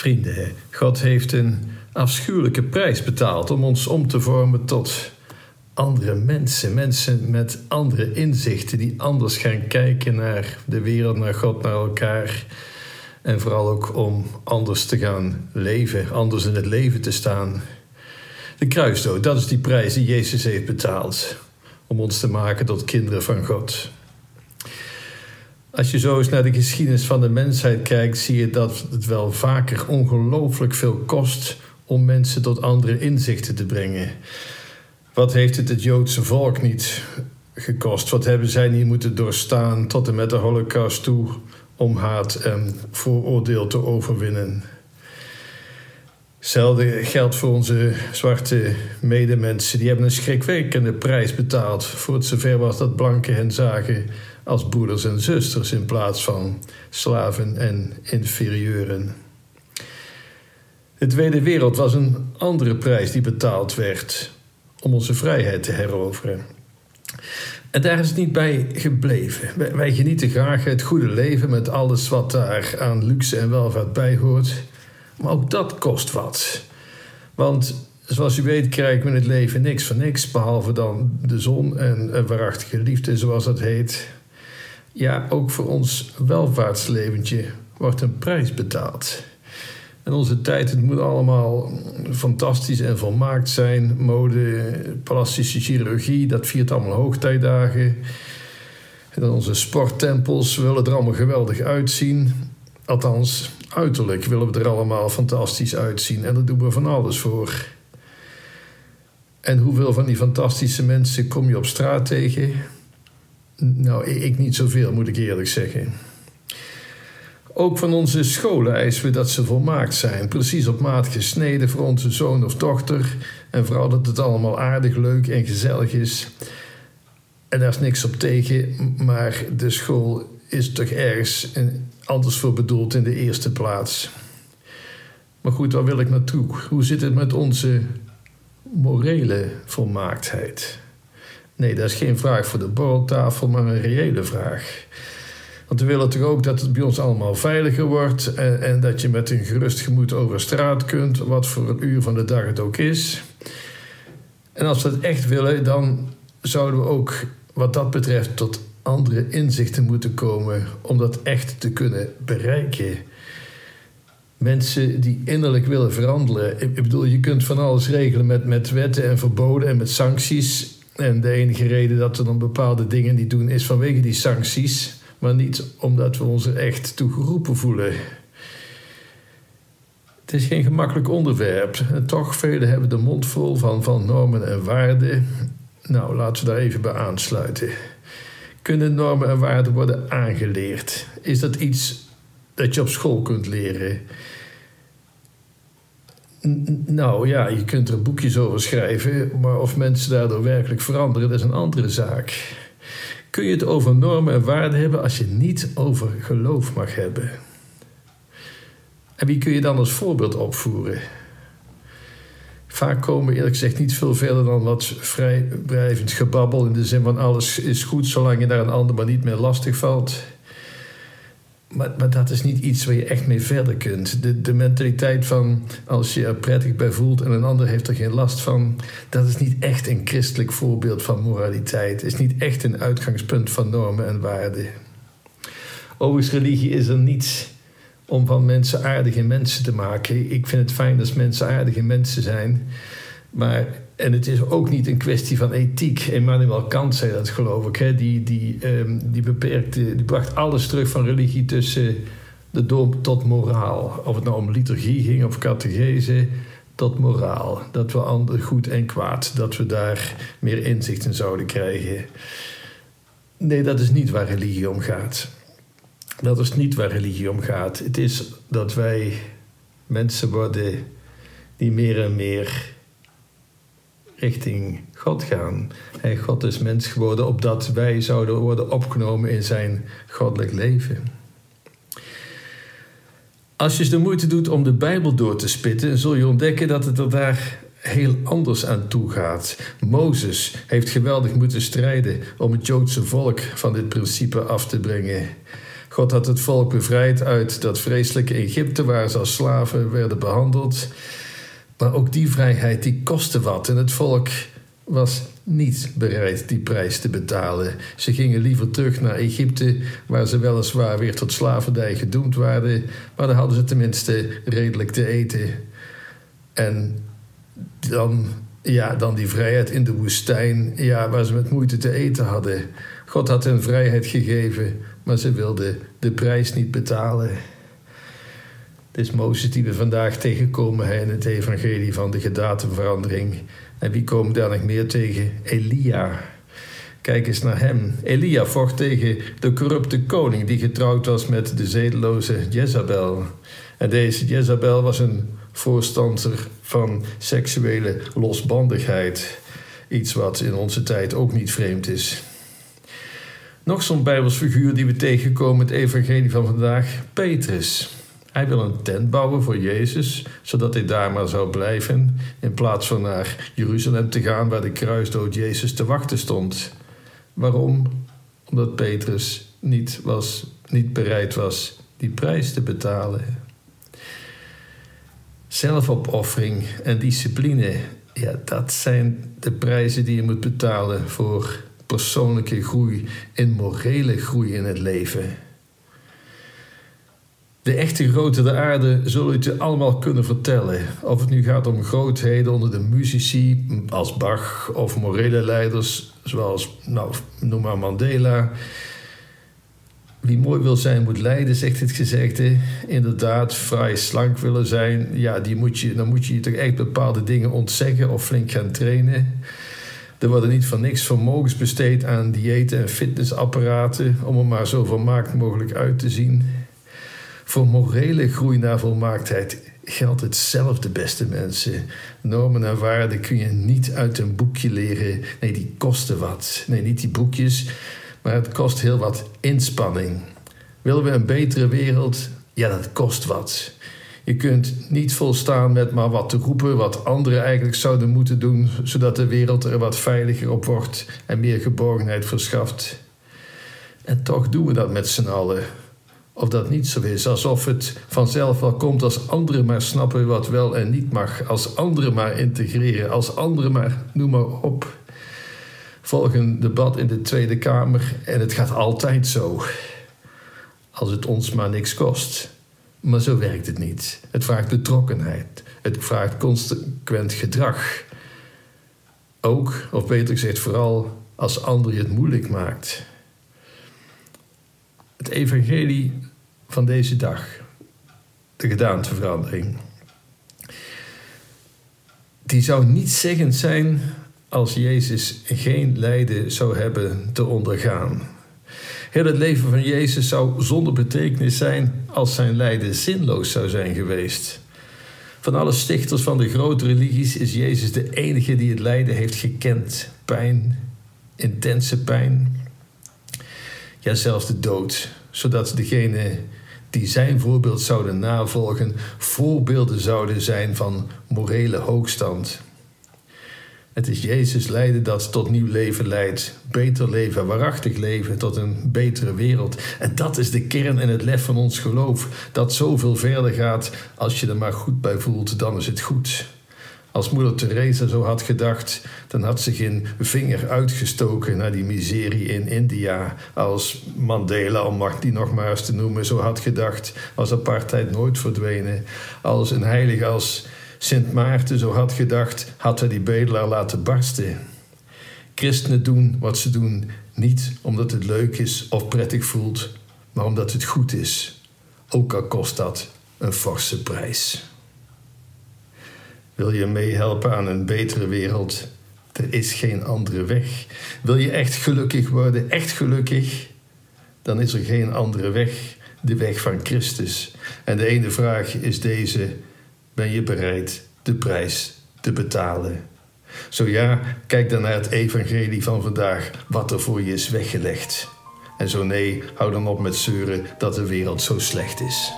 Vrienden, God heeft een afschuwelijke prijs betaald om ons om te vormen tot andere mensen. Mensen met andere inzichten die anders gaan kijken naar de wereld, naar God, naar elkaar. En vooral ook om anders te gaan leven, anders in het leven te staan. De kruisdood, dat is die prijs die Jezus heeft betaald om ons te maken tot kinderen van God. Als je zo eens naar de geschiedenis van de mensheid kijkt, zie je dat het wel vaker ongelooflijk veel kost om mensen tot andere inzichten te brengen. Wat heeft het het Joodse volk niet gekost? Wat hebben zij niet moeten doorstaan tot en met de Holocaust toe om haat en vooroordeel te overwinnen? Hetzelfde geldt voor onze zwarte medemensen. Die hebben een schrikwekkende prijs betaald voor het zover was dat blanken hen zagen als broeders en zusters in plaats van slaven en inferieuren. De Tweede Wereld was een andere prijs die betaald werd om onze vrijheid te heroveren. En daar is het niet bij gebleven. Wij, genieten graag het goede leven met alles wat daar aan luxe en welvaart bij hoort. Maar ook dat kost wat. Want zoals u weet krijgen we in het leven niks van niks, behalve dan de zon en waarachtige liefde, zoals dat heet. Ja, ook voor ons welvaartsleventje wordt een prijs betaald. En onze tijd, het moet allemaal fantastisch en volmaakt zijn. Mode, plastische chirurgie, dat viert allemaal hoogtijdagen. En onze sporttempels willen er allemaal geweldig uitzien. Althans, uiterlijk willen we er allemaal fantastisch uitzien. En daar doen we van alles voor. En hoeveel van die fantastische mensen kom je op straat tegen? Nou, ik niet zoveel, moet ik eerlijk zeggen. Ook van onze scholen eisen we dat ze volmaakt zijn, precies op maat gesneden voor onze zoon of dochter. En vooral dat het allemaal aardig, leuk en gezellig is. En daar is niks op tegen, maar de school is toch ergens anders voor bedoeld in de eerste plaats. Maar goed, waar wil ik naartoe? Hoe zit het met onze morele volmaaktheid? Nee, dat is geen vraag voor de borreltafel, maar een reële vraag. Want we willen toch ook dat het bij ons allemaal veiliger wordt en, en, dat je met een gerust gemoed over straat kunt, wat voor een uur van de dag het ook is. En als we het echt willen, dan zouden we ook wat dat betreft tot andere inzichten moeten komen om dat echt te kunnen bereiken. Mensen die innerlijk willen veranderen. Ik bedoel, je kunt van alles regelen met, met wetten en verboden en met sancties. En de enige reden dat we dan bepaalde dingen niet doen is vanwege die sancties, maar niet omdat we ons er echt toe geroepen voelen. Het is geen gemakkelijk onderwerp. En toch, velen hebben de mond vol van, van normen en waarden. Nou, laten we daar even bij aansluiten. Kunnen normen en waarden worden aangeleerd? Is dat iets dat je op school kunt leren? Nou ja, je kunt er boekjes over schrijven, maar of mensen daardoor werkelijk veranderen, dat is een andere zaak. Kun je het over normen en waarden hebben als je niet over geloof mag hebben? En wie kun je dan als voorbeeld opvoeren? Vaak komen eerlijk gezegd niet veel verder dan wat vrijblijvend gebabbel in de zin van alles is goed zolang je daar een ander maar niet meer lastig valt. Maar, maar dat is niet iets waar je echt mee verder kunt. De, de mentaliteit van als je er prettig bij voelt en een ander heeft er geen last van, dat is niet echt een christelijk voorbeeld van moraliteit. Is niet echt een uitgangspunt van normen en waarden. Overigens, religie is er niets om van mensen aardige mensen te maken. Ik vind het fijn dat mensen aardige mensen zijn. Maar, en het is ook niet een kwestie van ethiek. Emmanuel Kant zei dat, geloof ik. Hè? Die, die, um, die, beperkte, die bracht alles terug van religie tussen de doop tot moraal. Of het nou om liturgie ging of catechese, tot moraal. Dat we ander goed en kwaad, dat we daar meer inzicht in zouden krijgen. Nee, dat is niet waar religie om gaat. Dat is niet waar religie om gaat. Het is dat wij mensen worden die meer en meer richting God gaan. En God is mens geworden opdat wij zouden worden opgenomen in zijn goddelijk leven. Als je de moeite doet om de Bijbel door te spitten, zul je ontdekken dat het er daar heel anders aan toe gaat. Mozes heeft geweldig moeten strijden om het Joodse volk van dit principe af te brengen. God had het volk bevrijd uit dat vreselijke Egypte waar ze als slaven werden behandeld. Maar ook die vrijheid die kostte wat en het volk was niet bereid die prijs te betalen. Ze gingen liever terug naar Egypte, waar ze weliswaar weer tot slavernij gedoemd waren, maar dan hadden ze tenminste redelijk te eten. En dan, ja, dan die vrijheid in de woestijn, ja, waar ze met moeite te eten hadden. God had hen vrijheid gegeven, maar ze wilden de prijs niet betalen. Is Mozes die we vandaag tegenkomen in het evangelie van de gedatenverandering. En wie komen daar nog meer tegen? Elia. Kijk eens naar hem. Elia vocht tegen de corrupte koning die getrouwd was met de zedeloze Jezabel. En deze Jezabel was een voorstander van seksuele losbandigheid. Iets wat in onze tijd ook niet vreemd is. Nog zo'n Bijbels figuur die we tegenkomen in het evangelie van vandaag, Petrus. Hij wil een tent bouwen voor Jezus, zodat hij daar maar zou blijven, in plaats van naar Jeruzalem te gaan waar de kruisdood Jezus te wachten stond. Waarom? Omdat Petrus niet, was, niet bereid was die prijs te betalen. Zelfopoffering en discipline, ja, dat zijn de prijzen die je moet betalen voor persoonlijke groei en morele groei in het leven. De echte grote der aarde zullen het allemaal kunnen vertellen. Of het nu gaat om grootheden onder de muzici als Bach of morele leiders zoals, nou, noem maar Mandela. Wie mooi wil zijn moet lijden, zegt het gezegde. Inderdaad, vrij slank willen zijn, ja, die moet je, dan moet je je toch echt bepaalde dingen ontzeggen of flink gaan trainen. Er worden niet van niks vermogens besteed aan diëten en fitnessapparaten om er maar zo vermaakt mogelijk uit te zien. Voor morele groei naar volmaaktheid geldt hetzelfde, beste mensen. Normen en waarden kun je niet uit een boekje leren. Nee, die kosten wat. Nee, niet die boekjes, maar het kost heel wat inspanning. Willen we een betere wereld? Ja, dat kost wat. Je kunt niet volstaan met maar wat te roepen wat anderen eigenlijk zouden moeten doen, zodat de wereld er wat veiliger op wordt en meer geborgenheid verschaft. En toch doen we dat met z'n allen of dat niet zo is. Alsof het vanzelf wel komt als anderen maar snappen wat wel en niet mag. Als anderen maar integreren. Als anderen maar, noem maar op. Volg een debat in de Tweede Kamer en het gaat altijd zo. Als het ons maar niks kost. Maar zo werkt het niet. Het vraagt betrokkenheid. Het vraagt consequent gedrag. Ook, of beter gezegd vooral, als anderen het moeilijk maakt. Het evangelie van deze dag, de gedaanteverandering, die zou niet zeggend zijn als Jezus geen lijden zou hebben te ondergaan. Heel het leven van Jezus zou zonder betekenis zijn als zijn lijden zinloos zou zijn geweest. Van alle stichters van de grote religies is Jezus de enige die het lijden heeft gekend. Pijn, intense pijn, ja zelfs de dood, zodat degene die zijn voorbeeld zouden navolgen, voorbeelden zouden zijn van morele hoogstand. Het is Jezus lijden dat tot nieuw leven leidt, beter leven, waarachtig leven, tot een betere wereld. En dat is de kern en het lef van ons geloof, dat zoveel verder gaat. Als je er maar goed bij voelt, dan is het goed. Als moeder Teresa zo had gedacht, dan had ze geen vinger uitgestoken naar die miserie in India. Als Mandela, om die nog maar eens te noemen, zo had gedacht, was apartheid nooit verdwenen. Als een heilige als Sint Maarten zo had gedacht, had hij die bedelaar laten barsten. Christenen doen wat ze doen niet omdat het leuk is of prettig voelt, maar omdat het goed is. Ook al kost dat een forse prijs. Wil je meehelpen aan een betere wereld? Er is geen andere weg. Wil je echt gelukkig worden, echt gelukkig? Dan is er geen andere weg, de weg van Christus. En de ene vraag is deze: ben je bereid de prijs te betalen? Zo ja, kijk dan naar het evangelie van vandaag, wat er voor je is weggelegd. En zo nee, hou dan op met zeuren dat de wereld zo slecht is.